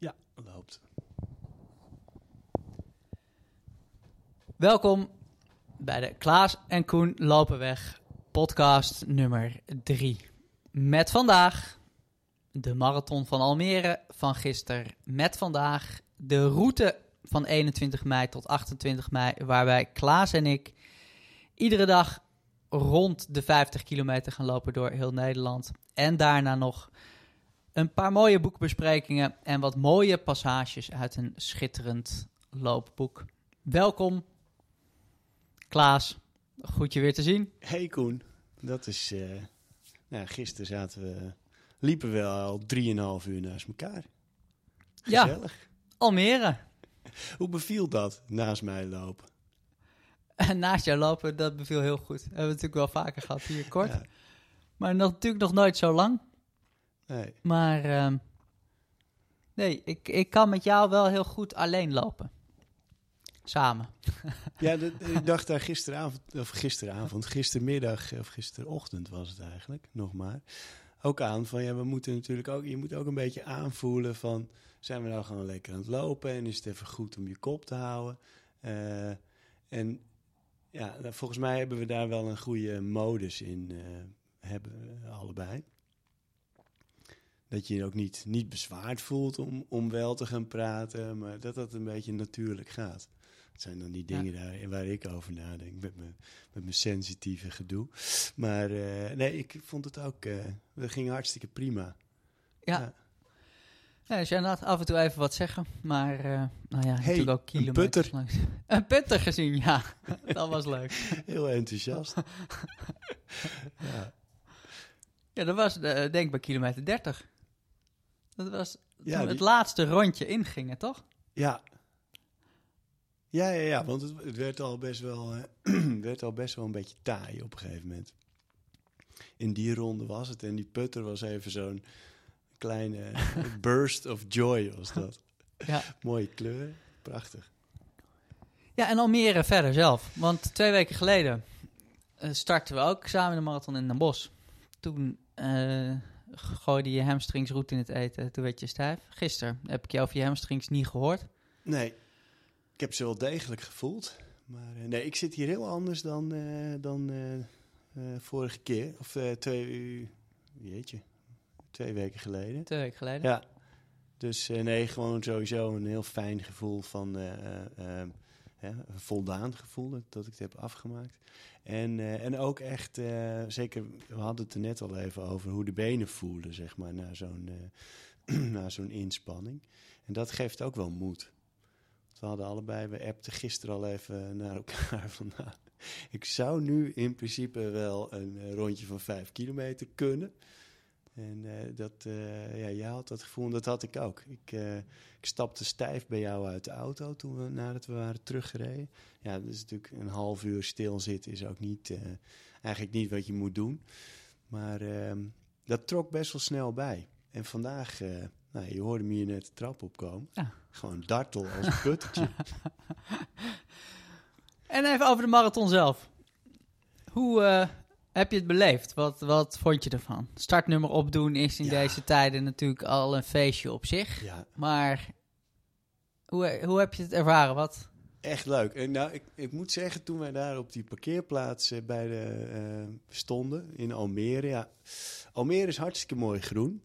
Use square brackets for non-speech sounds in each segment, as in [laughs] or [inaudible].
Ja, loopt. Welkom bij de Klaas en Koen lopen weg podcast nummer 3. Met vandaag de marathon van Almere van gisteren. Met vandaag de route van 21 mei tot 28 mei, waarbij Klaas en ik iedere dag rond de 50 kilometer gaan lopen door heel Nederland. En daarna nog een paar mooie boekbesprekingen en wat mooie passages uit een schitterend loopboek. Welkom, Klaas. Goed je weer te zien. Hey Koen, dat is... eh nou, gisteren zaten we... Liepen we al drieënhalf uur naast elkaar. Ja. Gezellig. Almere. [laughs] Hoe beviel dat, naast mij lopen? En [laughs] naast jou lopen, dat beviel heel goed. hebben we natuurlijk wel vaker gehad hier kort. Ja, Maar nog, natuurlijk nog nooit zo lang. Nee. Maar ehm, nee, ik, ik kan met jou wel heel goed alleen lopen. Samen. [laughs] Ja, dat- ik dacht daar gisteravond, of gisteravond, gistermiddag of gisterochtend was het eigenlijk, nog maar. Ook aan van, ja, we moeten natuurlijk ook, je moet ook een beetje aanvoelen van, zijn we nou gewoon lekker aan het lopen en is het even goed om je kop te houden? Eh, en ja, volgens mij hebben we daar wel een goede modus in, eh, hebben allebei. Dat je je ook niet, niet bezwaard voelt om, om wel te gaan praten, maar dat dat een beetje natuurlijk gaat. Het zijn dan die dingen daar, waar ik over nadenk met mijn, met mijn sensitieve gedoe. Maar eh, nee, ik vond het ook, eh dat ging hartstikke prima. Ja. Ja. ja. dus inderdaad af en toe even wat zeggen. Maar eh, nou ja, natuurlijk ook een kilometers putter. langs. [laughs] Een putter gezien, ja. [laughs] dat was leuk. Heel enthousiast. ja. [laughs] Ja, dat was denk ik bij kilometer 30. Dat was Ja, toen die- het laatste rondje ingingen, toch? Ja. Ja, ja, ja, want het, het werd, al best wel, eh, [clears throat] werd al best wel een beetje taai op een gegeven moment. In die ronde was het. En die putter was even zo'n kleine [laughs] burst of joy was dat. Ja. Mooie kleur. Prachtig. Ja, en Almere verder zelf. Want twee weken geleden eh, startten we ook samen de marathon in Den Bosch. Toen eh, gooide je hamstrings roet in het eten. Toen werd je stijf. Gisteren heb ik je over je hamstrings niet gehoord. Nee, ik heb ze wel degelijk gevoeld. Maar eh, nee, ik zit hier heel anders dan, eh, dan eh, vorige keer. Of twee, jeetje, twee weken geleden. Twee weken geleden. Ja, dus nee, gewoon sowieso een heel fijn gevoel van een voldaan gevoel dat, ik het heb afgemaakt. En, eh, en ook echt, eh, zeker, we hadden het er net al even over hoe de benen voelen, zeg maar, na zo'n eh, [clears throat] na zo'n inspanning. En dat geeft ook wel moed. We hadden allebei, we appten gisteren al even naar elkaar [laughs] van, nou, ik zou nu in principe wel een rondje van vijf kilometer kunnen. En eh, dat, eh, ja, jij had dat gevoel en dat had ik ook. Ik, eh, ik stapte stijf bij jou uit de auto toen we, nadat we waren teruggereden. Ja, dat is natuurlijk een half uur stilzitten is ook niet, eigenlijk niet wat je moet doen. Maar ehm, dat trok best wel snel bij. En vandaag, nou, je hoorde me hier net de trap opkomen. Ja. Gewoon dartel als een puttertje. [laughs] En even over de marathon zelf. Hoe heb je het beleefd? Wat, wat vond je ervan? Startnummer opdoen is in Ja. deze tijden natuurlijk al een feestje op zich. ja, Maar hoe, hoe heb je het ervaren? Wat? Echt leuk. En nou, ik, ik moet zeggen, toen wij daar op die parkeerplaats eh, bij de, eh, stonden in Almere. Ja, Almere is hartstikke mooi groen.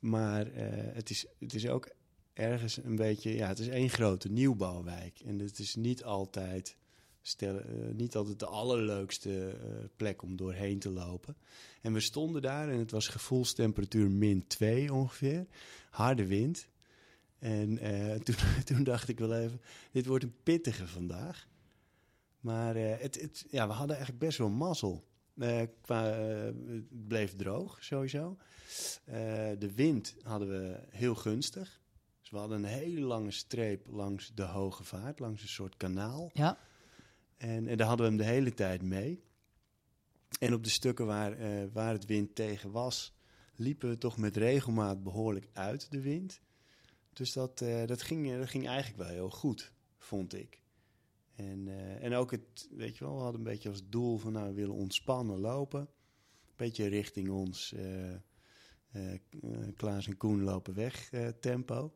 Maar eh, het, is, het is ook ergens een beetje... Ja, het is één grote nieuwbouwwijk. En het is niet altijd, eh, niet altijd de allerleukste eh, plek om doorheen te lopen. En we stonden daar en het was gevoelstemperatuur min 2 ongeveer. Harde wind. En eh, [laughs] toen, toen dacht ik wel even, dit wordt een pittige vandaag. Maar het, het, ja, we hadden eigenlijk best wel mazzel. Qua, het bleef droog, sowieso. De wind hadden we heel gunstig. Dus we hadden een hele lange streep langs de hoge vaart, langs een soort kanaal. Ja, En, en daar hadden we hem de hele tijd mee. En op de stukken waar, eh, waar het wind tegen was, liepen we toch met regelmaat behoorlijk uit de wind. Dus dat, eh, dat, ging, eh, dat ging eigenlijk wel heel goed, vond ik. En, en ook het, weet je wel, we hadden een beetje als doel van, nou, we willen ontspannen lopen. Een beetje richting ons Klaas en Koen lopen weg tempo.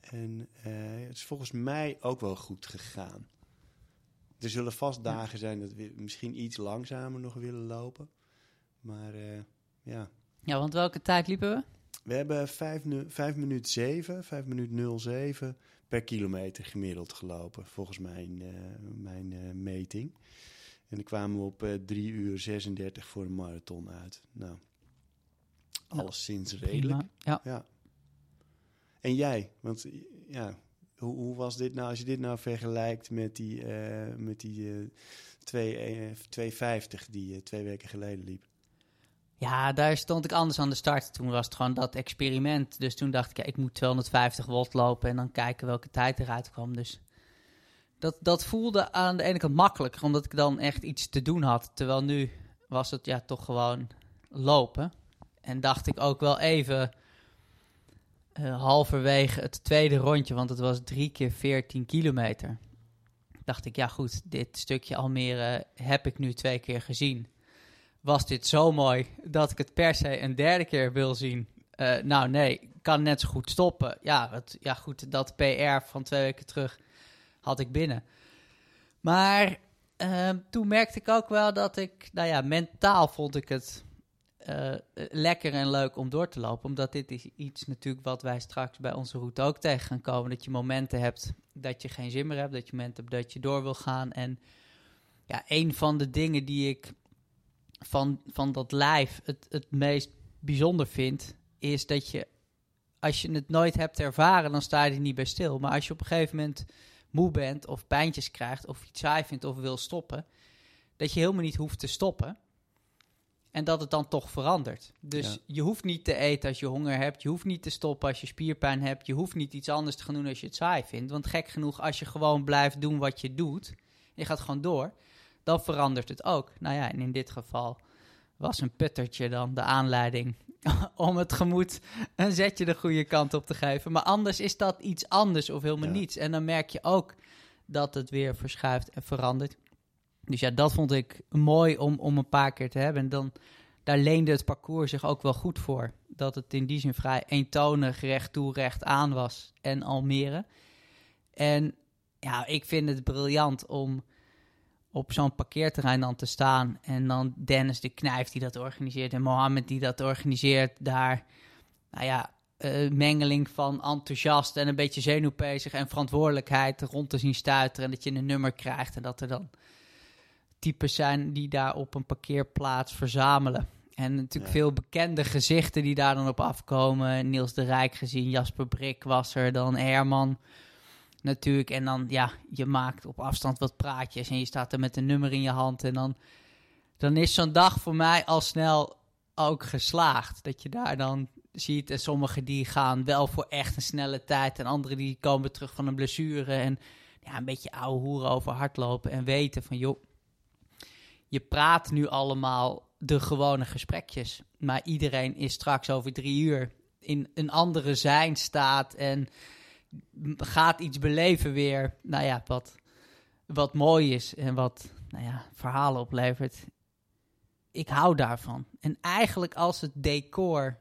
En het is volgens mij ook wel goed gegaan. Er zullen vast dagen zijn dat we misschien iets langzamer nog willen lopen. Maar eh, ja, Ja, want welke tijd liepen we? we hebben 5, minuten 7, 5 minuten 07 per kilometer gemiddeld gelopen, volgens mijn, eh, mijn eh, meting. En dan kwamen we op eh 3 uur 36 voor een marathon uit. Nou, alleszins redelijk. Ja. Ja. En jij? Want ja, hoe, hoe was dit nou als je dit nou vergelijkt met die, eh, met die eh, twee, eh, 250 die je twee weken geleden liep? ja, daar stond ik anders aan de start. Toen was het gewoon dat experiment. Dus toen dacht ik, ik moet 250 watt lopen en dan kijken welke tijd eruit kwam. Dus dat, dat voelde aan de ene kant makkelijker, omdat ik dan echt iets te doen had. Terwijl nu was het ja toch gewoon lopen. En dacht ik ook wel even eh, halverwege het tweede rondje, want het was drie keer 14 kilometer. Dacht ik, ja goed, dit stukje Almere heb ik nu twee keer gezien. Was dit zo mooi dat ik het per se een derde keer wil zien? Eh, nou nee, kan net zo goed stoppen. Ja, het, ja goed, dat PR van twee weken terug had ik binnen. Maar eh, toen merkte ik ook wel dat ik, nou ja, mentaal vond ik het eh, lekker en leuk om door te lopen. Omdat dit is iets natuurlijk wat wij straks bij onze route ook tegen gaan komen. Dat je momenten hebt dat je geen zin meer hebt. Dat je momenten hebt dat je door wil gaan. En ja, een van de dingen die ik van, van dat lijf het, het meest bijzonder vind... is dat je, als je het nooit hebt ervaren, dan sta je er niet bij stil. Maar als je op een gegeven moment moe bent of pijntjes krijgt... of iets saai vindt of wil stoppen... dat je helemaal niet hoeft te stoppen... En dat het dan toch verandert. Dus Ja. je hoeft niet te eten als je honger hebt. Je hoeft niet te stoppen als je spierpijn hebt. Je hoeft niet iets anders te gaan doen als je het saai vindt. Want gek genoeg, als je gewoon blijft doen wat je doet. Je gaat gewoon door. Dan verandert het ook. Nou ja, en in dit geval was een puttertje dan de aanleiding. [laughs] om het gemoed een zetje de goede kant op te geven. Maar anders is dat iets anders of helemaal Ja. niets. En dan merk je ook dat het weer verschuift en verandert. Dus ja, dat vond ik mooi om, om een paar keer te hebben. En dan, daar leende het parcours zich ook wel goed voor. Dat het in die zin vrij eentonig recht toe, recht aan was. En Almere. En ja, ik vind het briljant om op zo'n parkeerterrein dan te staan. En dan Dennis de Knijf die dat organiseert. En Mohammed die dat organiseert. Daar, nou ja, eh, mengeling van enthousiast en een beetje zenuwpezig en verantwoordelijkheid rond te zien stuiteren. En dat je een nummer krijgt en dat er dan types zijn die daar op een parkeerplaats verzamelen. En natuurlijk Ja. veel bekende gezichten die daar dan op afkomen. Niels de Rijk gezien, Jasper Brik was er, dan Herman natuurlijk. En dan, ja, je maakt op afstand wat praatjes en je staat er met een nummer in je hand. En dan, dan is zo'n dag voor mij al snel ook geslaagd. Dat je daar dan ziet en sommigen die gaan wel voor echt een snelle tijd. En anderen die komen terug van een blessure en ja, een beetje ouwe hoeren over hardlopen. En weten van, joh, je praat nu allemaal de gewone gesprekjes. Maar iedereen is straks over drie uur in een andere zijn staat en gaat iets beleven weer. Nou ja, wat, wat mooi is en wat nou ja, verhalen oplevert. Ik hou daarvan. En eigenlijk als het decor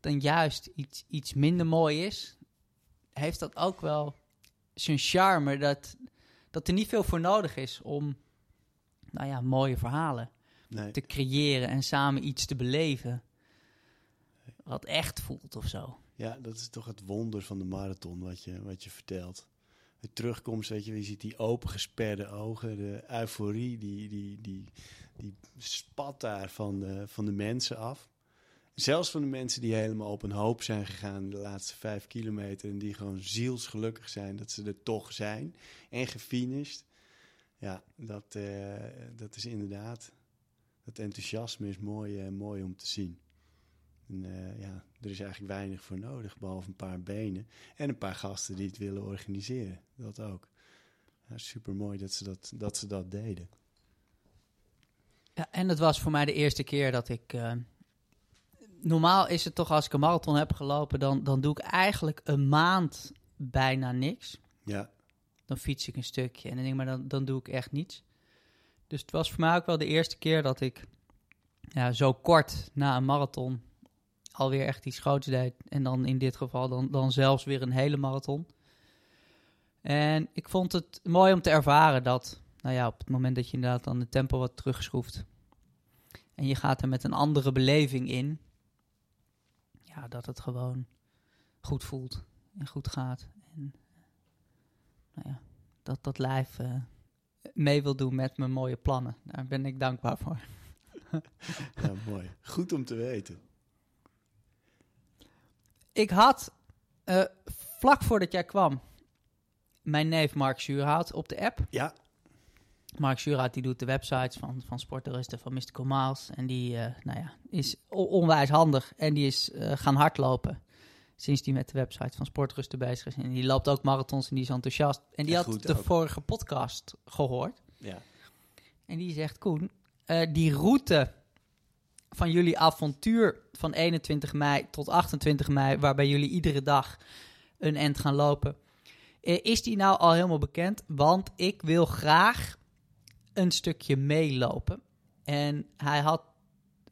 dan juist iets, iets minder mooi is, heeft dat ook wel zijn charme. Dat, dat er niet veel voor nodig is om nou ja, mooie verhalen Nee. te creëren en samen iets te beleven. Wat echt voelt of zo. Ja, dat is toch het wonder van de marathon wat je, wat je vertelt. De terugkomst, weet je, je ziet die opengesperde ogen, de euforie, die, die, die, die spat daar van de, van de mensen af. Zelfs van de mensen die helemaal op een hoop zijn gegaan de laatste vijf kilometer en die gewoon zielsgelukkig zijn dat ze er toch zijn en gefinished. Ja, dat, eh, dat is inderdaad, dat enthousiasme is mooi, eh, mooi om te zien. En, eh, ja, er is eigenlijk weinig voor nodig, behalve een paar benen. En een paar gasten die het willen organiseren. Dat ook. Ja, Super mooi dat ze dat, dat ze dat deden. Ja, en het was voor mij de eerste keer dat ik. normaal is het toch als ik een marathon heb gelopen, dan, dan doe ik eigenlijk een maand bijna niks. Ja, Dan fiets ik een stukje en dan denk ik, maar dan, dan doe ik echt niets. Dus het was voor mij ook wel de eerste keer dat ik ja, zo kort na een marathon alweer echt iets groots deed. En dan in dit geval dan, dan zelfs weer een hele marathon. En ik vond het mooi om te ervaren dat, nou ja, op het moment dat je inderdaad dan de tempo wat terugschroeft. En je gaat er met een andere beleving in. Ja, dat het gewoon goed voelt en goed gaat. En nou ja, dat dat lijf eh, mee wil doen met mijn mooie plannen. Daar ben ik dankbaar voor. [laughs] Ja, mooi. Goed om te weten. Ik had eh, vlak voordat jij kwam mijn neef Mark Schuurhout op de app. Ja, Mark Schuurhout die doet de websites van, van Sporterust van Mystical Miles. En die eh, nou ja, is onwijs handig en die is eh, gaan hardlopen. Sinds die met de website van Sportrusten bezig is. En die loopt ook marathons en die is enthousiast. En die had de ook. vorige podcast gehoord. ja. En die zegt, Koen, eh, die route van jullie avontuur van 21 mei tot 28 mei, waarbij jullie iedere dag een end gaan lopen, eh, is die nou al helemaal bekend? Want ik wil graag een stukje meelopen. En hij had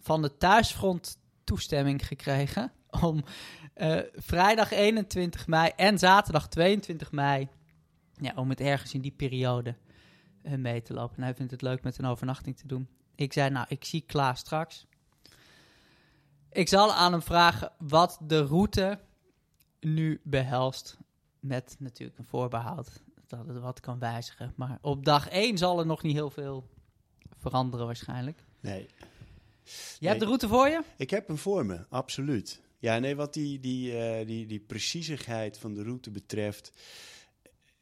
van de thuisfront toestemming gekregen om eh, vrijdag 21 mei en zaterdag 22 mei, ja, om het ergens in die periode eh, mee te lopen. En hij vindt het leuk met een overnachting te doen. Ik zei, nou, ik zie Klaas straks. Ik zal aan hem vragen wat de route nu behelst. Met natuurlijk een voorbehoud dat het wat kan wijzigen. Maar op dag 1 zal er nog niet heel veel veranderen waarschijnlijk. Nee. Je hebt de route voor je? Ik heb hem voor me, absoluut. Ja, nee, wat die, die, eh, die, die preciesigheid van de route betreft.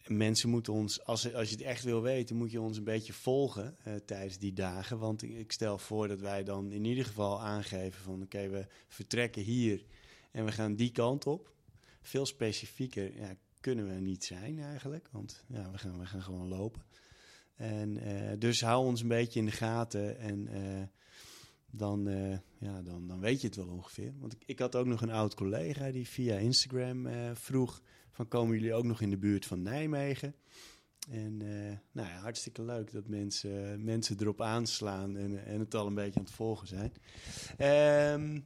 Mensen moeten ons, als, als je het echt wil weten, moet je ons een beetje volgen eh, tijdens die dagen. Want ik, stel voor dat wij dan in ieder geval aangeven van oké, we vertrekken hier en we gaan die kant op. Veel specifieker ja, kunnen we niet zijn eigenlijk, want ja, we, gaan, we gaan gewoon lopen. En eh, dus hou ons een beetje in de gaten en dan, eh, ja, dan, dan weet je het wel ongeveer. Want ik, ik had ook nog een oud collega die via Instagram eh, vroeg van komen jullie ook nog in de buurt van Nijmegen? En eh, nou ja, hartstikke leuk dat mensen, mensen erop aanslaan en, en het al een beetje aan het volgen zijn. Ehm,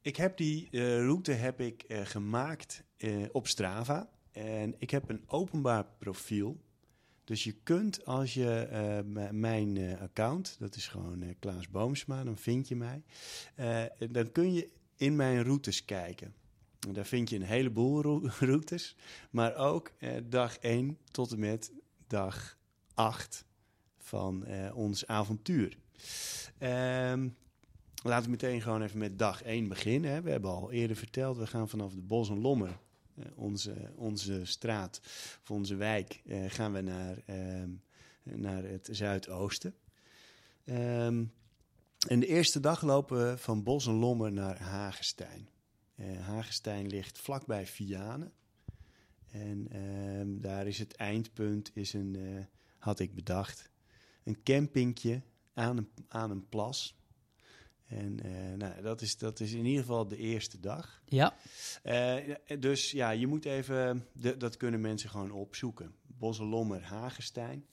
ik heb die route heb ik, gemaakt op Strava. En ik heb een openbaar profiel. Dus je kunt als je eh, mijn eh, account, dat is gewoon eh, Klaas Boomsma, dan vind je mij. Dan kun je in mijn routes kijken. En daar vind je een heleboel ro- [laughs] routes, maar ook dag 1 tot en met dag 8 van ons avontuur. Ehm, laten we meteen gewoon even met dag 1 beginnen. Hè. We hebben al eerder verteld, we gaan vanaf de Bos en Lommer, onze, onze straat of onze wijk, eh, gaan we naar, ehm, naar het zuidoosten. Ehm, en de eerste dag lopen we van Bos en Lommer naar Hagestein. Eh Hagestein ligt vlakbij Vianen. En ehm, daar is het eindpunt, is een, eh, had ik bedacht, een campingtje aan een, aan een plas. En eh, nou, dat, is, dat is in ieder geval de eerste dag. Ja. Eh, dus ja, je moet even, de- dat kunnen mensen gewoon opzoeken. Bosselommer, Hagestein.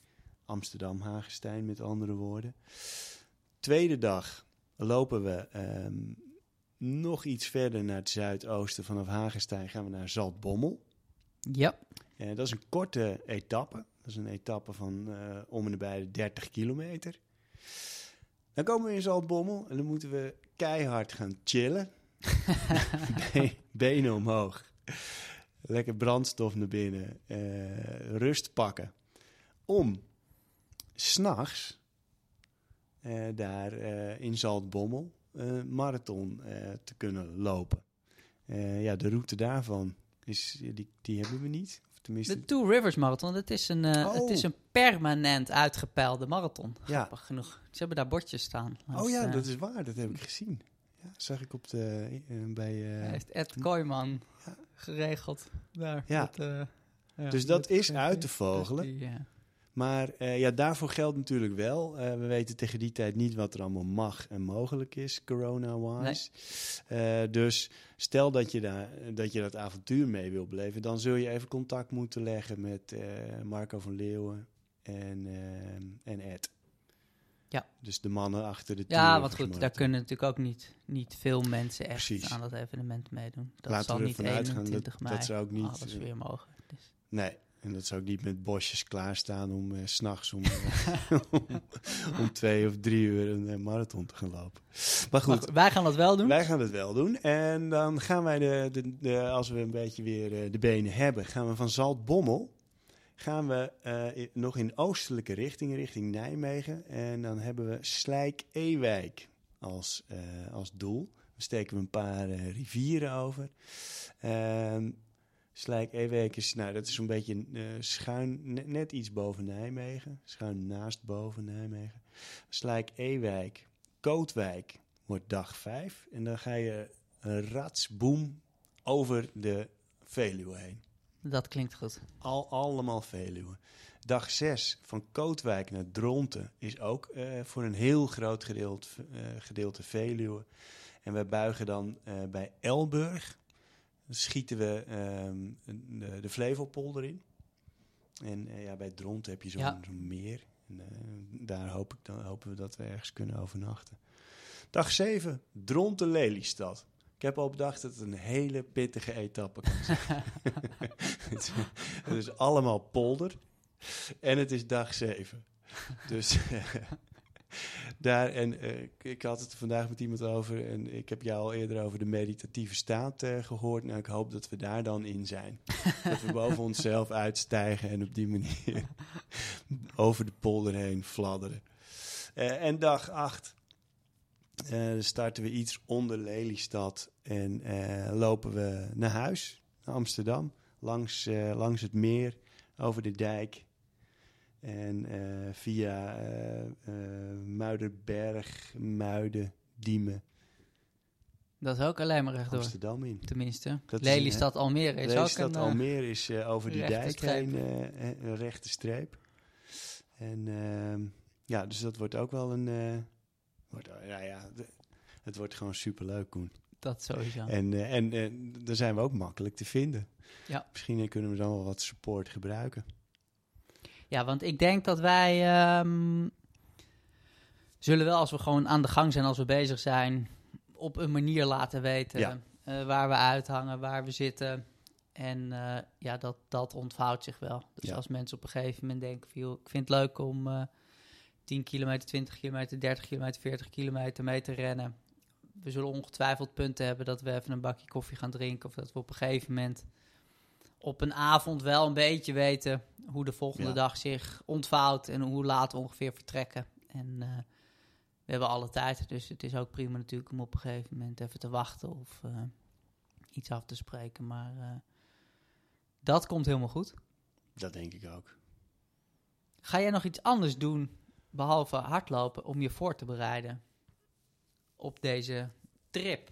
Amsterdam, Hagestein met andere woorden. Tweede dag lopen we ehm, nog iets verder naar het zuidoosten. Vanaf Hagestein gaan we naar Zaltbommel. Ja. Eh, dat is een korte etappe. Dat is een etappe van om en nabij de 30 kilometer. Dan komen we in Zaltbommel en dan moeten we keihard gaan chillen. [laughs] Be- Benen omhoog. Lekker brandstof naar binnen. eh, rust pakken. Om s'nachts eh daar eh, in Zaltbommel een marathon te kunnen lopen. Ja, de route daarvan is, die, die hebben we niet. Tenminste, De Two Rivers Marathon, het is een, eh, Oh. het is een permanent uitgepeilde marathon. Ja. Grappig genoeg. Ze hebben daar bordjes staan. Oh ja, eh, dat is waar. Dat heb ik gezien. Ja, zag ik op de, eh, bij... heeft Ed Kooijman Ja. geregeld. Daar, Ja. Dat, ja, Dus dat is uit te dus vogelen. die, ja. Maar eh, ja, daarvoor geldt natuurlijk wel. eh, we weten tegen die tijd niet wat er allemaal mag en mogelijk is, corona-wise. Eh, dus stel dat je, daar, dat je dat avontuur mee wil beleven, dan zul je even contact moeten leggen met Marco van Leeuwen en, en Ed. Ja. Dus de mannen achter de Ja, want goed, daar kunnen natuurlijk ook niet, niet veel mensen echt Precies. aan dat evenement meedoen. Dat Laten zal we niet ervan uitgaan dat- 21 dat mei ze ook niet, alles weer mogen. Dus. Nee, en dat zou ook niet met bosjes klaarstaan om eh, s s'nachts om, [laughs] eh, om, [laughs] om twee of drie uur een eh, marathon te gaan lopen. Maar Maar goed, goed, wij gaan dat wel doen. wij gaan het wel doen. En dan gaan wij, de, de, de, als we een beetje weer eh, de benen hebben, gaan we van Zaltbommel gaan we nog in oostelijke richting, richting Nijmegen. En dan hebben we Slijk-Ewijk als, als doel. Dan steken we een paar rivieren over. Ehm Slijk-Ewijk is, nou, dat is zo'n beetje eh, schuin, net, net iets boven Nijmegen. Schuin naast boven Nijmegen. Slijk-Ewijk, Kootwijk wordt dag 5. En dan ga je een ratsboom over de Veluwe heen. Dat klinkt goed. Al, allemaal Veluwe. Dag 6 van Kootwijk naar Dronten is ook eh, voor een heel groot gedeelte, eh, gedeelte Veluwe. En wij buigen dan bij Elburg. Schieten we ehm, de, de Flevopolder in. En eh, ja, bij Dronten heb je zo'n Ja. meer. En, eh, daar hoop ik dan, hopen we dat we ergens kunnen overnachten. Dag 7, Dronten-Lelystad. Ik heb al bedacht dat het een hele pittige etappe kan zijn. [laughs] het, is, het is allemaal polder. En het is dag 7. Dus daar, en eh, ik- had het vandaag met iemand over. En ik heb jou al eerder over de meditatieve staat eh, gehoord. Nou, ik hoop dat we daar dan in zijn. [laughs] dat we boven onszelf uitstijgen en op die manier [laughs] over de polder heen fladderen. Eh, en dag 8. dan starten we iets onder Lelystad en lopen we naar huis, naar Amsterdam, langs, langs het meer, over de dijk. En eh, via eh, eh, Muiderberg, Muiden, Diemen, Dat is ook alleen maar rechtdoor. Amsterdam in. Tenminste. Dat is een, Lelystad Almere is ook Lelystad, een... eh, Almere is over die dijk streep. heen een rechte streep. En ehm, ja, dus dat wordt ook wel een... wordt, ja, ja, het wordt gewoon superleuk, Koen. dat sowieso. En, en eh, daar zijn we ook makkelijk te vinden. Ja. Misschien kunnen we dan wel wat support gebruiken. Ja, want ik denk dat wij ehm, zullen wel als we gewoon aan de gang zijn, als we bezig zijn, op een manier laten weten Ja. eh, waar we uithangen, waar we zitten. En eh, ja, dat, dat ontvouwt zich wel. Dus Ja. als mensen op een gegeven moment denken, joh, ik vind het leuk om eh 10 kilometer, 20 kilometer, 30 kilometer, 40 kilometer mee te rennen. We zullen ongetwijfeld punten hebben dat we even een bakje koffie gaan drinken. Of dat we op een gegeven moment op een avond wel een beetje weten hoe de volgende Ja. dag zich ontvouwt en hoe laat we ongeveer vertrekken. En eh, we hebben alle tijd, dus het is ook prima natuurlijk om op een gegeven moment even te wachten of eh, iets af te spreken. Maar eh, dat komt helemaal goed. Dat denk ik ook. Ga jij nog iets anders doen, behalve hardlopen, om je voor te bereiden op deze trip?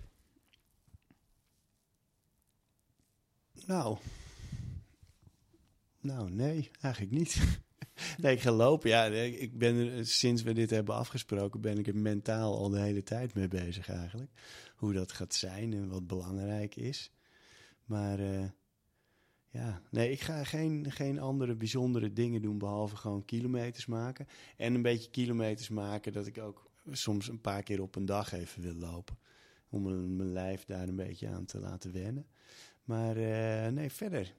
Nou. Nou, nee, eigenlijk niet. [laughs] nee, ik ga lopen. Ja, ik ben sinds we dit hebben afgesproken, ben ik er mentaal al de hele tijd mee bezig eigenlijk. Hoe dat gaat zijn en wat belangrijk is. Maar eh, ja, nee, ik ga geen, geen andere bijzondere dingen doen behalve gewoon kilometers maken. En een beetje kilometers maken dat ik ook soms een paar keer op een dag even wil lopen. Om mijn mijn lijf daar een beetje aan te laten wennen. Maar eh, nee, verder.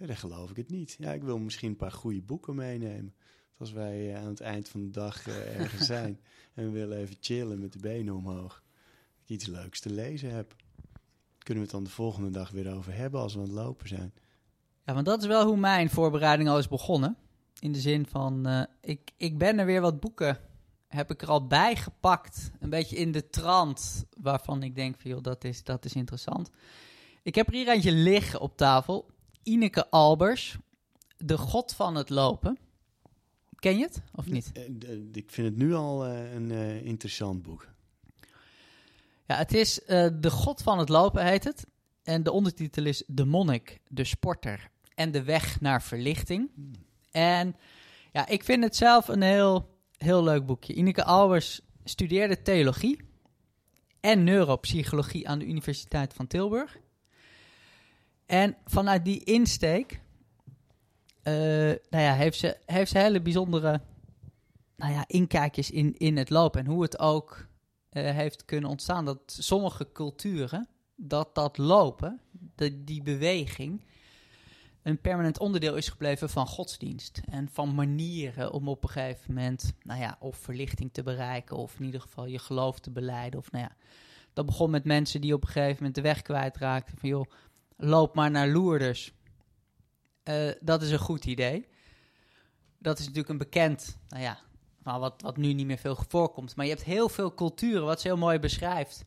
Verder geloof ik het niet. Ja, ik wil misschien een paar goede boeken meenemen. Als wij eh, aan het eind van de dag eh, ergens [laughs] zijn en we willen even chillen met de benen omhoog. Dat ik iets leuks te lezen heb. Kunnen we het dan de volgende dag weer over hebben als we aan het lopen zijn. Ja, want dat is wel hoe mijn voorbereiding al is begonnen. In de zin van, eh, ik, ik ben er weer wat boeken, heb ik er al bij gepakt. Een beetje in de trant, waarvan ik denk van, joh, dat is, dat is interessant. Ik heb er hier eentje liggen op tafel. Ineke Albers, De God van het Lopen. Ken je het, of niet? Eh, d- Ik vind het nu al eh, een eh, interessant boek. Ja, het is eh, De God van het Lopen heet het. En de ondertitel is De Monnik, de Sporter en de Weg naar Verlichting. En ja, ik vind het zelf een heel, heel leuk boekje. Ineke Albers studeerde theologie en neuropsychologie aan de Universiteit van Tilburg. En vanuit die insteek eh, nou ja, heeft, ze, heeft ze hele bijzondere nou ja, inkijkjes in, in het lopen en hoe het ook eh, heeft kunnen ontstaan. Dat sommige culturen, dat dat lopen, de, die beweging, een permanent onderdeel is gebleven van godsdienst. En van manieren om op een gegeven moment, nou ja, of verlichting te bereiken, of in ieder geval je geloof te beleiden. Of nou ja, dat begon met mensen die op een gegeven moment de weg kwijtraakten. Van joh, loop maar naar Lourdes. Uh, dat is een goed idee. Dat is natuurlijk een bekend, nou ja, wat, wat nu niet meer veel voorkomt. Maar je hebt heel veel culturen, wat ze heel mooi beschrijft.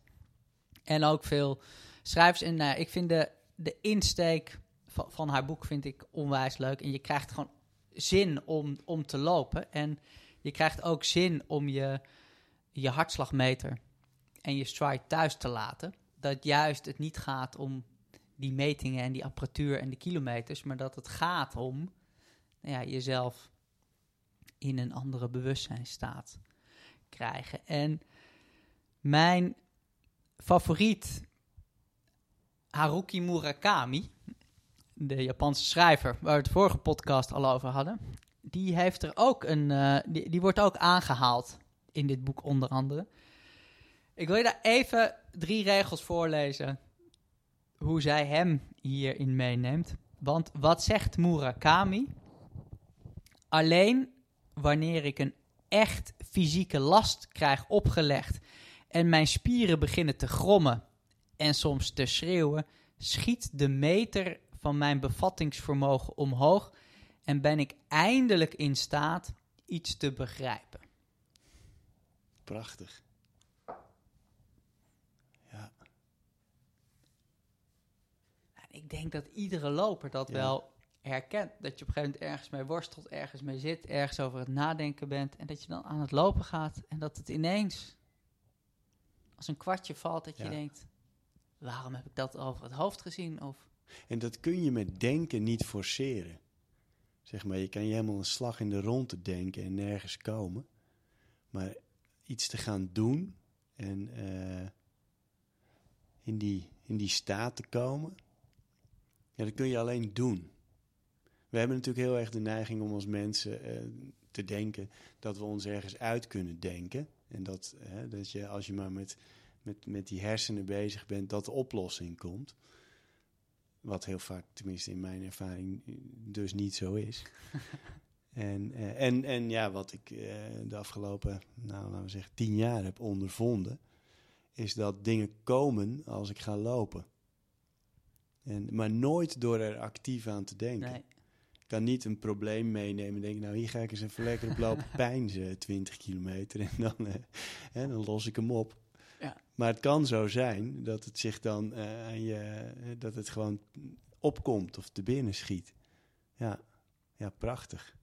En ook veel schrijvers. En uh, ik vind de, de insteek van, van, haar boek vind ik onwijs leuk. En je krijgt gewoon zin om, om te lopen. En je krijgt ook zin om je, je hartslagmeter en je stride thuis te laten. Dat juist het niet gaat om die metingen en die apparatuur en de kilometers, maar dat het gaat om nou ja, jezelf in een andere bewustzijnstaat krijgen. En mijn favoriet Haruki Murakami, de Japanse schrijver waar we het vorige podcast al over hadden, die heeft er ook een, uh, die, die wordt ook aangehaald in dit boek onder andere. Ik wil je daar even drie regels voorlezen. Hoe zij hem hierin meeneemt. Want wat zegt Murakami? Alleen wanneer ik een echt fysieke last krijg opgelegd en mijn spieren beginnen te grommen en soms te schreeuwen, schiet de meter van mijn bevattingsvermogen omhoog en ben ik eindelijk in staat iets te begrijpen. Prachtig. ik denk dat iedere loper dat wel herkent. Dat je op een gegeven moment ergens mee worstelt, ergens mee zit, ergens over het nadenken bent. En dat je dan aan het lopen gaat en dat het ineens als een kwartje valt. Dat je denkt, waarom heb ik dat over het hoofd gezien? Of... En dat kun je met denken niet forceren. Zeg maar, je kan je helemaal een slag in de ronde denken en nergens komen. Maar iets te gaan doen en uh, in, die, in die staat te komen, ja, dat kun je alleen doen. We hebben natuurlijk heel erg de neiging om als mensen uh, te denken dat we ons ergens uit kunnen denken. En dat, uh, dat je als je maar met, met, met die hersenen bezig bent, dat de oplossing komt. Wat heel vaak, tenminste in mijn ervaring, dus niet zo is. [laughs] en, uh, en, en ja, wat ik de afgelopen, nou, laten we zeggen, tien jaar heb ondervonden, is dat dingen komen als ik ga lopen. En, maar nooit door er actief aan te denken. Nee. Ik kan niet een probleem meenemen en denken, nou hier ga ik eens even lekker op lopen [laughs] pijnzen, 20 kilometer. En dan, eh, hè, dan los ik hem op. Ja. Maar het kan zo zijn dat het zich dan uh, aan je, eh, dat het gewoon opkomt of te binnen schiet. Ja, ja prachtig.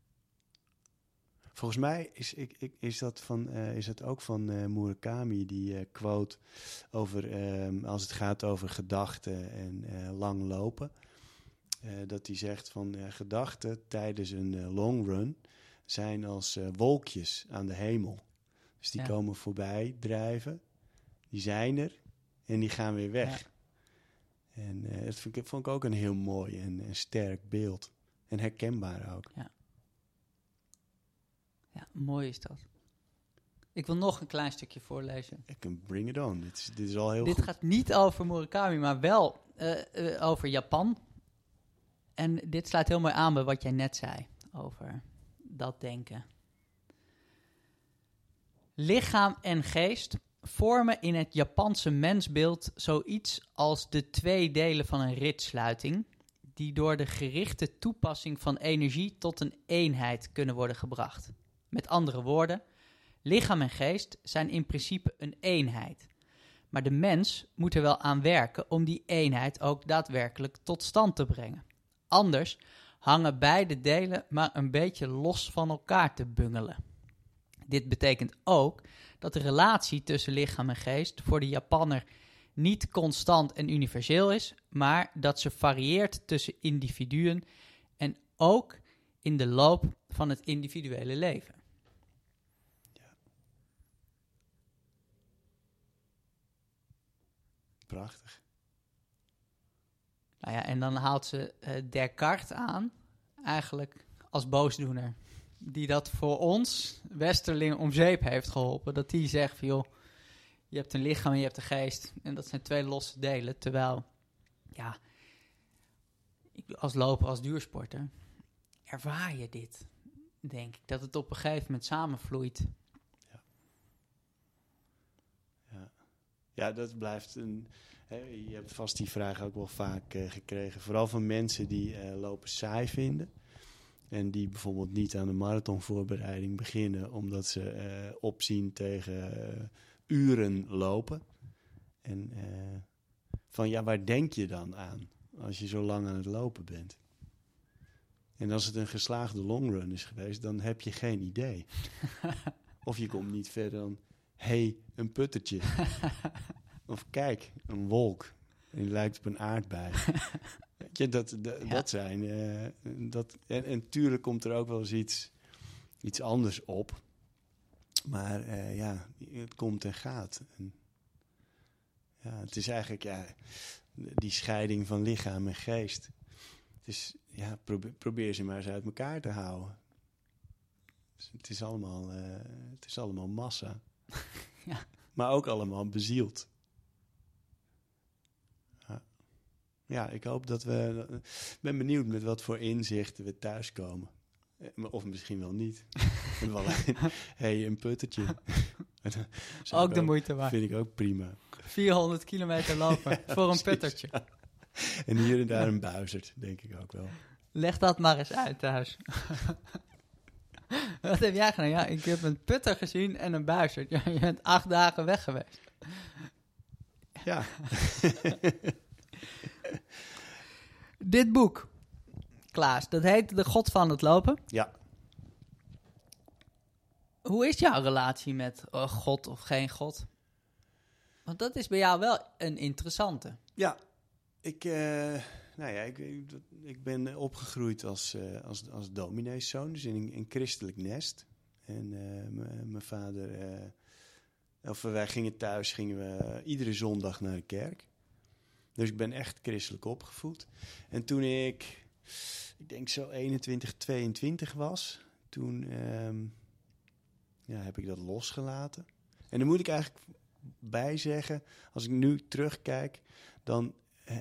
Volgens mij is, ik, ik, is, dat, van, uh, is dat ook van uh, Murakami, die uh, quote over ehm, als het gaat over gedachten en lang lopen. dat hij zegt van gedachten tijdens een long run zijn als wolkjes aan de hemel. Dus die komen voorbij drijven, die zijn er en die gaan weer weg. Ja. En dat vond ik, vond ik, ook een heel mooi en, en sterk beeld. En herkenbaar ook. Ja. Ja, mooi is dat. Ik wil nog een klein stukje voorlezen. Ik kan bring it on. Dit is, dit is al heel Dit gaat niet over Murakami, maar wel uh, uh, over Japan. En dit sluit heel mooi aan bij wat jij net zei over dat denken. Lichaam en geest vormen in het Japanse mensbeeld zoiets als de twee delen van een ritsluiting, die door de gerichte toepassing van energie tot een eenheid kunnen worden gebracht. Met andere woorden, lichaam en geest zijn in principe een eenheid. Maar de mens moet er wel aan werken om die eenheid ook daadwerkelijk tot stand te brengen. Anders hangen beide delen maar een beetje los van elkaar te bungelen. Dit betekent ook dat de relatie tussen lichaam en geest voor de Japanner niet constant en universeel is, maar dat ze varieert tussen individuen en ook in de loop van het individuele leven. Prachtig. Nou ja, en dan haalt ze uh, Descartes aan, eigenlijk als boosdoener. die dat voor ons, Westerling, om zeep heeft geholpen. Dat die zegt van, joh, je hebt een lichaam en je hebt een geest. En dat zijn twee losse delen. Terwijl, ja, als loper, als duursporter, ervaar je dit, denk ik. Dat het op een gegeven moment samenvloeit. Ja dat blijft een. Hè, je hebt vast die vraag ook wel vaak eh, gekregen. Vooral van mensen die eh, lopen saai vinden. En die bijvoorbeeld niet aan de marathonvoorbereiding beginnen. omdat ze eh, opzien tegen uren lopen. En van ja, waar denk je dan aan als je zo lang aan het lopen bent? En als het een geslaagde longrun is geweest, dan heb je geen idee. [laughs] of je komt niet verder dan hey, een puttertje. [laughs] of kijk, een wolk. Die lijkt op een aardbei. [laughs] Weet je, dat, dat, Ja. dat zijn. eh, dat, en, en tuurlijk komt er ook wel eens iets, iets anders op. Maar eh, ja, het komt en gaat. En, ja, het is eigenlijk ja, die scheiding van lichaam en geest. Dus ja, probeer, probeer ze maar eens uit elkaar te houden. Dus het, is allemaal, eh, het is allemaal massa. [laughs] Ja. Maar ook allemaal bezield. Ja. ja, ik hoop dat we... Ik ben benieuwd met wat voor inzichten we thuiskomen. Eh, Of misschien wel niet. [laughs] Hey, een puttertje. [laughs] Ook de moeite waard. Vind ik ook prima. 400 kilometer lopen voor een precies. puttertje. En hier en daar een buizerd, denk ik ook wel. Leg dat maar eens uit thuis. [laughs] Wat heb jij gedaan? Ja, ik heb een putter gezien en een buizerd. Ja, je bent acht dagen weg geweest. Ja, [laughs] Dit boek, Klaas, dat heet De God van het Lopen. ja. Hoe is jouw relatie met eh, God of geen God? Want dat is bij jou wel een interessante. Ja, ik, eh, nou ja, ik, ik, ben opgegroeid als, eh als, als domineeszoon, dus in een, christelijk nest. En eh, mijn vader, eh, of wij gingen thuis, gingen we iedere zondag naar de kerk. Dus ik ben echt christelijk opgevoed. En toen ik, ik denk zo 21, 22 was, toen ehm, ja, heb ik dat losgelaten. En dan moet ik eigenlijk bij zeggen, als ik nu terugkijk, dan eh,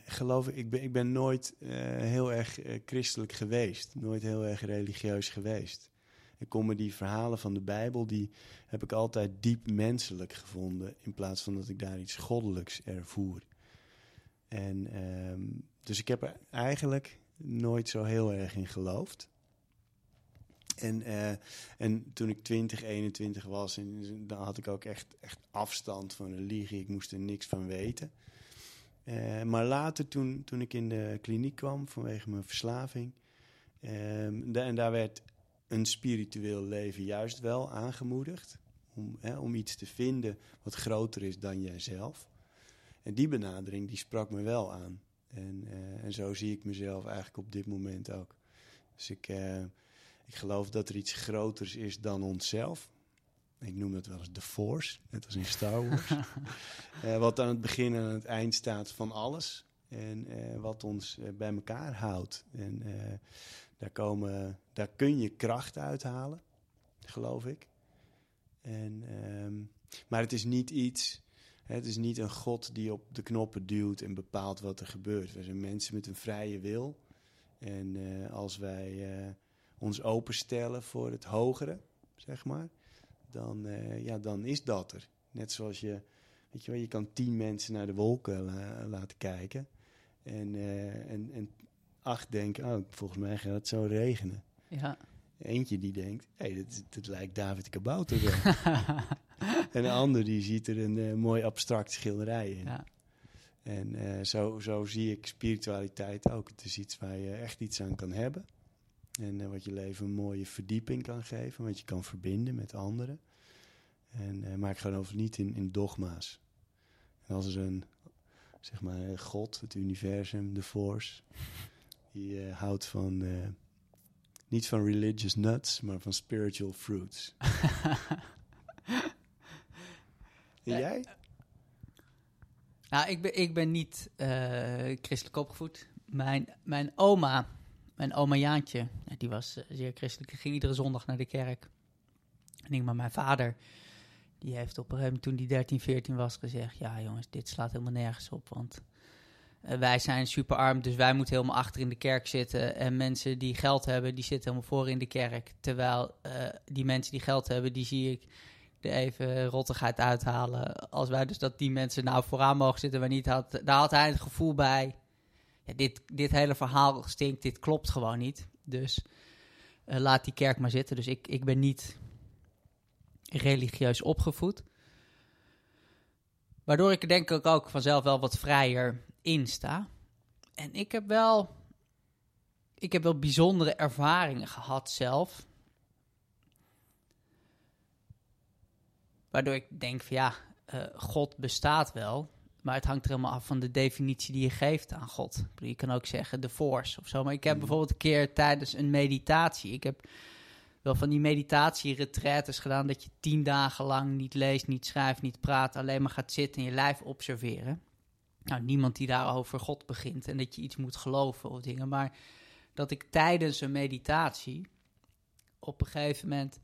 geloof ik, ik ben, ik ben nooit eh, heel erg eh, christelijk geweest. Nooit heel erg religieus geweest. Ik kom me die verhalen van de Bijbel, die heb ik altijd diep menselijk gevonden. In plaats van dat ik daar iets goddelijks ervoer. En ehm, dus ik heb er eigenlijk nooit zo heel erg in geloofd. En, eh, en toen ik 20, 21 was, en, dan had ik ook echt, echt afstand van religie. Ik moest er niks van weten. Eh, maar later, toen, toen ik in de kliniek kwam vanwege mijn verslaving, ehm, en daar werd een spiritueel leven juist wel aangemoedigd. Om, hè, om iets te vinden wat groter is dan jijzelf. En die benadering die sprak me wel aan. En, eh, en zo zie ik mezelf eigenlijk op dit moment ook. Dus ik, eh, ik geloof dat er iets groters is dan onszelf. Ik noem dat wel eens de Force, net als in Star Wars. [laughs] Eh, wat aan het begin en aan het eind staat van alles. En eh, wat ons eh, bij elkaar houdt. En daar, komen, daar kun je kracht uithalen, geloof ik. En, ehm, maar het is niet iets. Het is niet een God die op de knoppen duwt en bepaalt wat er gebeurt. We zijn mensen met een vrije wil. En als wij ons openstellen voor het hogere, zeg maar, dan, eh, ja, dan is dat er. Net zoals je, weet je wel, je kan tien mensen naar de wolken la- laten kijken. En, eh, en, en acht denken, oh, volgens mij gaat het zo regenen. Ja. Eentje die denkt, hé, hey, dit, dit lijkt David Kabouter wel. [laughs] en de ander die ziet er een eh, mooi abstract schilderij in. ja. En eh, zo, zo zie ik spiritualiteit ook. Het is iets waar je echt iets aan kan hebben. En eh, wat je leven een mooie verdieping kan geven. Wat je kan verbinden met anderen. En, eh, maar ik geloof niet in, in dogma's. En als er een, zeg maar, eh, God, het universum, de force... die houdt van... niet van religious nuts, maar van spiritual fruits. [laughs] En jij? Nou, ik ben, ik ben niet christelijk opgevoed. Mijn, mijn oma mijn oma Jaantje, ja, die was eh, zeer christelijk, ging iedere zondag naar de kerk. En maar mijn vader, die heeft op een toen die 13, 14 was gezegd... ja jongens, dit slaat helemaal nergens op, want eh, wij zijn super arm, dus wij moeten helemaal achter in de kerk zitten. En mensen die geld hebben, die zitten helemaal voor in de kerk. Terwijl eh, die mensen die geld hebben, die zie ik er even rottigheid uithalen. Als wij dus dat die mensen nou vooraan mogen zitten, waar niet had, daar had hij het gevoel bij. Dit, dit hele verhaal stinkt, dit klopt gewoon niet. Dus eh, laat die kerk maar zitten. Dus ik, ik ben niet religieus opgevoed. Waardoor ik denk ik ook vanzelf wel wat vrijer in sta. En ik heb wel, ik heb wel bijzondere ervaringen gehad zelf. Waardoor ik denk van ja, eh, God bestaat wel. Maar het hangt er helemaal af van de definitie die je geeft aan God. Je kan ook zeggen de force of zo. Maar ik heb Mhm. bijvoorbeeld een keer tijdens een meditatie... Ik heb wel van die meditatie-retretes gedaan... dat je tien dagen lang niet leest, niet schrijft, niet praat... alleen maar gaat zitten en je lijf observeren. Nou, niemand die daar over God begint... en dat je iets moet geloven of dingen. Maar dat ik tijdens een meditatie... op een gegeven moment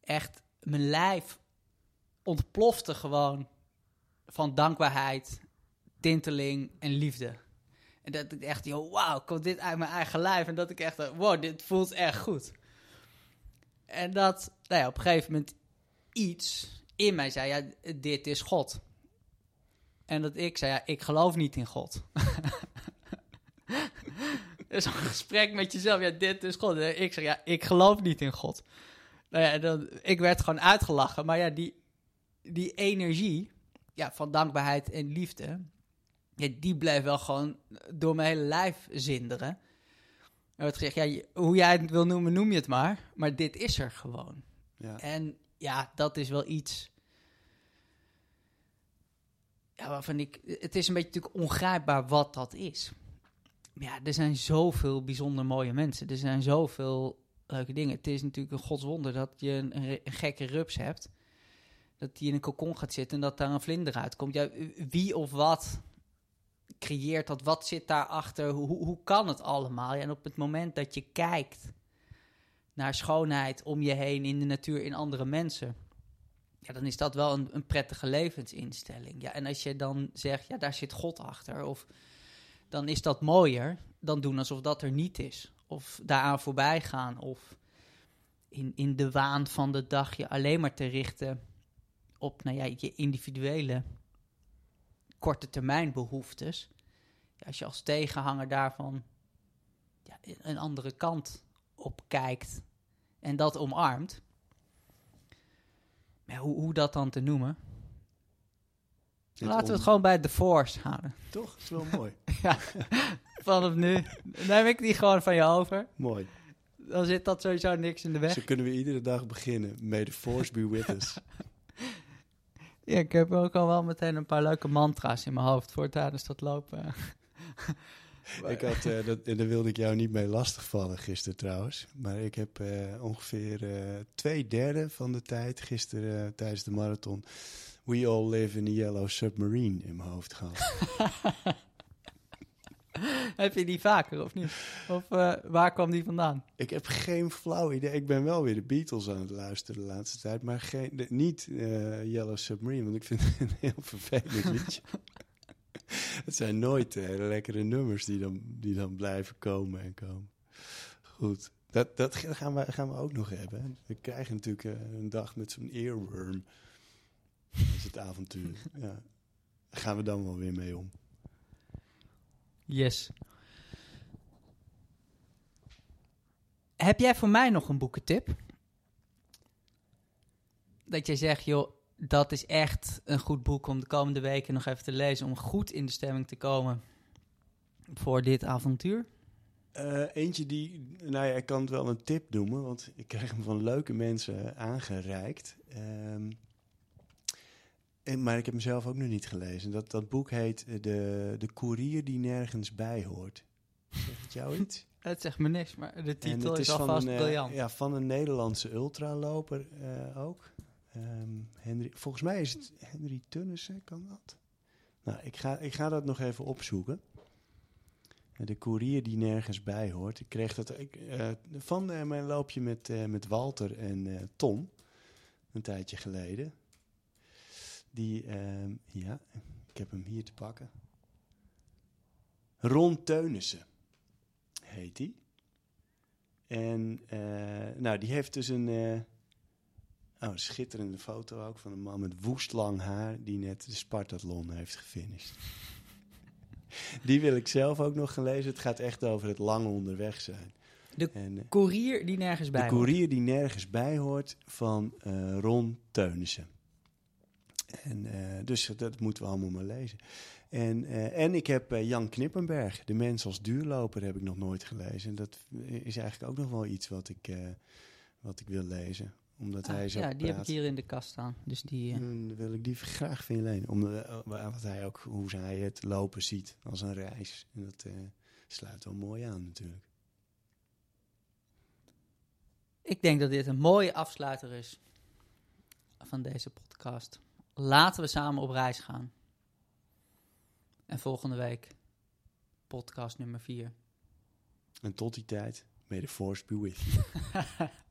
echt mijn lijf ontplofte gewoon van dankbaarheid, tinteling en liefde. En dat ik echt, joh, wauw, komt dit uit mijn eigen lijf? En dat ik echt, dacht, wow, dit voelt echt goed. En dat, nou ja, op een gegeven moment iets in mij zei, ja, dit is God. En dat ik zei, ja, ik geloof niet in God. [laughs] Dus een gesprek met jezelf, ja, dit is God. Ik zeg, ja, ik geloof niet in God. Nou ja, dan, ik werd gewoon uitgelachen, maar ja, die, die energie ja, van dankbaarheid en liefde, ja, die bleef wel gewoon door mijn hele lijf zinderen. Er gezegd, ja, hoe jij het wil noemen, noem je het maar. Maar dit is er gewoon. Ja. En ja, dat is wel iets. Ja, waarvan ik. Het is een beetje natuurlijk ongrijpbaar wat dat is. Maar ja, er zijn zoveel bijzonder mooie mensen. Er zijn zoveel leuke dingen. Het is natuurlijk een godswonder dat je een, een, een gekke rups hebt. Dat die in een kokon gaat zitten en dat daar een vlinder uitkomt. Ja, wie of wat creëert dat? Wat zit daarachter? Hoe, hoe kan het allemaal? Ja, en op het moment dat je kijkt naar schoonheid om je heen in de natuur, in andere mensen. Ja, dan is dat wel een, een prettige levensinstelling. Ja, en als je dan zegt, ja, daar zit God achter, of dan is dat mooier dan doen alsof dat er niet is. Of daaraan voorbij gaan, of in, in de waan van de dag je alleen maar te richten op nou ja, je individuele korte termijn behoeftes. Ja, als je als tegenhanger daarvan ja, een andere kant op kijkt en dat omarmt. Maar hoe, hoe dat dan te noemen? Laten we het gewoon bij The Force houden. Toch? is wel mooi. [laughs] Vanaf nu neem ik die gewoon van je over. mooi. Dan zit dat sowieso niks in de weg. Zo kunnen we iedere dag beginnen. May the force be with us. [laughs] Ja, ik heb ook al wel meteen een paar leuke mantra's in mijn hoofd voor tijdens dat lopen. [laughs] ik had, eh, dat, en daar wilde ik jou niet mee lastigvallen gisteren trouwens. Maar ik heb eh, ongeveer eh, twee derde van de tijd gisteren tijdens de marathon... We all live in a yellow submarine in mijn hoofd gehad. [laughs] [laughs] heb je die vaker of niet? Of eh, waar kwam die vandaan? ik heb geen flauw idee. Ik ben wel weer de Beatles aan het luisteren de laatste tijd. Maar geen, de- niet eh, Yellow Submarine, want ik vind het [laughs] een heel vervelend liedje. [laughs] het zijn nooit eh, hele lekkere nummers die dan, die dan blijven komen en komen. Goed, dat, dat gaan, we, gaan we ook nog hebben. We krijgen natuurlijk eh, een dag met zo'n earworm. Dat is het avontuur. Ja. Daar gaan we dan wel weer mee om. Yes. Heb jij voor mij nog een boekentip? Dat jij zegt, joh, dat is echt een goed boek om de komende weken nog even te lezen. Om goed in de stemming te komen voor dit avontuur. Eh, eentje die, nou ja, ik kan het wel een tip noemen, want ik krijg hem van leuke mensen aangereikt. Ehm, en, maar ik heb hem zelf ook nog niet gelezen. Dat, dat boek heet eh, de, de Koerier die nergens bij hoort. Zegt het jou iets? [laughs] Het zegt me niks, maar de titel is, alvast een, eh, briljant. ja, van een Nederlandse ultraloper eh ook. Henry, volgens mij is het Henry Tunnissen, kan dat? Nou, ik ga, ik ga dat nog even opzoeken. De koerier die nergens bij hoort. Ik kreeg dat ik, van mijn loopje met, met Walter en Tom. Een tijdje geleden. Die, ehm, ja, ik heb hem hier te pakken. Ron Teunissen heet die. En eh, nou, die heeft dus een, eh, oh, een schitterende foto ook van een man met woest lang haar die net de Spartathlon heeft gefinished. [laughs] die wil ik zelf ook nog gaan lezen. Het gaat echt over het lang onderweg zijn. De En, eh, die nergens bij de hoort. koerier die nergens bij hoort van Ron Teunissen. En, eh, dus dat moeten we allemaal maar lezen. En, eh, en ik heb eh, Jan Knippenberg, De Mens als Duurloper, heb ik nog nooit gelezen. En dat is eigenlijk ook nog wel iets wat ik, wat ik wil lezen. Omdat Ah, hij zo ja, die heb ik hier in de kast staan. Dus die, Dan wil ik die graag van je lenen. Omdat wat hij ook, hoe hij het lopen ziet als een reis. En dat eh, sluit wel mooi aan natuurlijk. Ik denk dat dit een mooie afsluiter is van deze podcast. Laten we samen op reis gaan. En volgende week podcast nummer 4. En tot die tijd, may the force be with you. [laughs]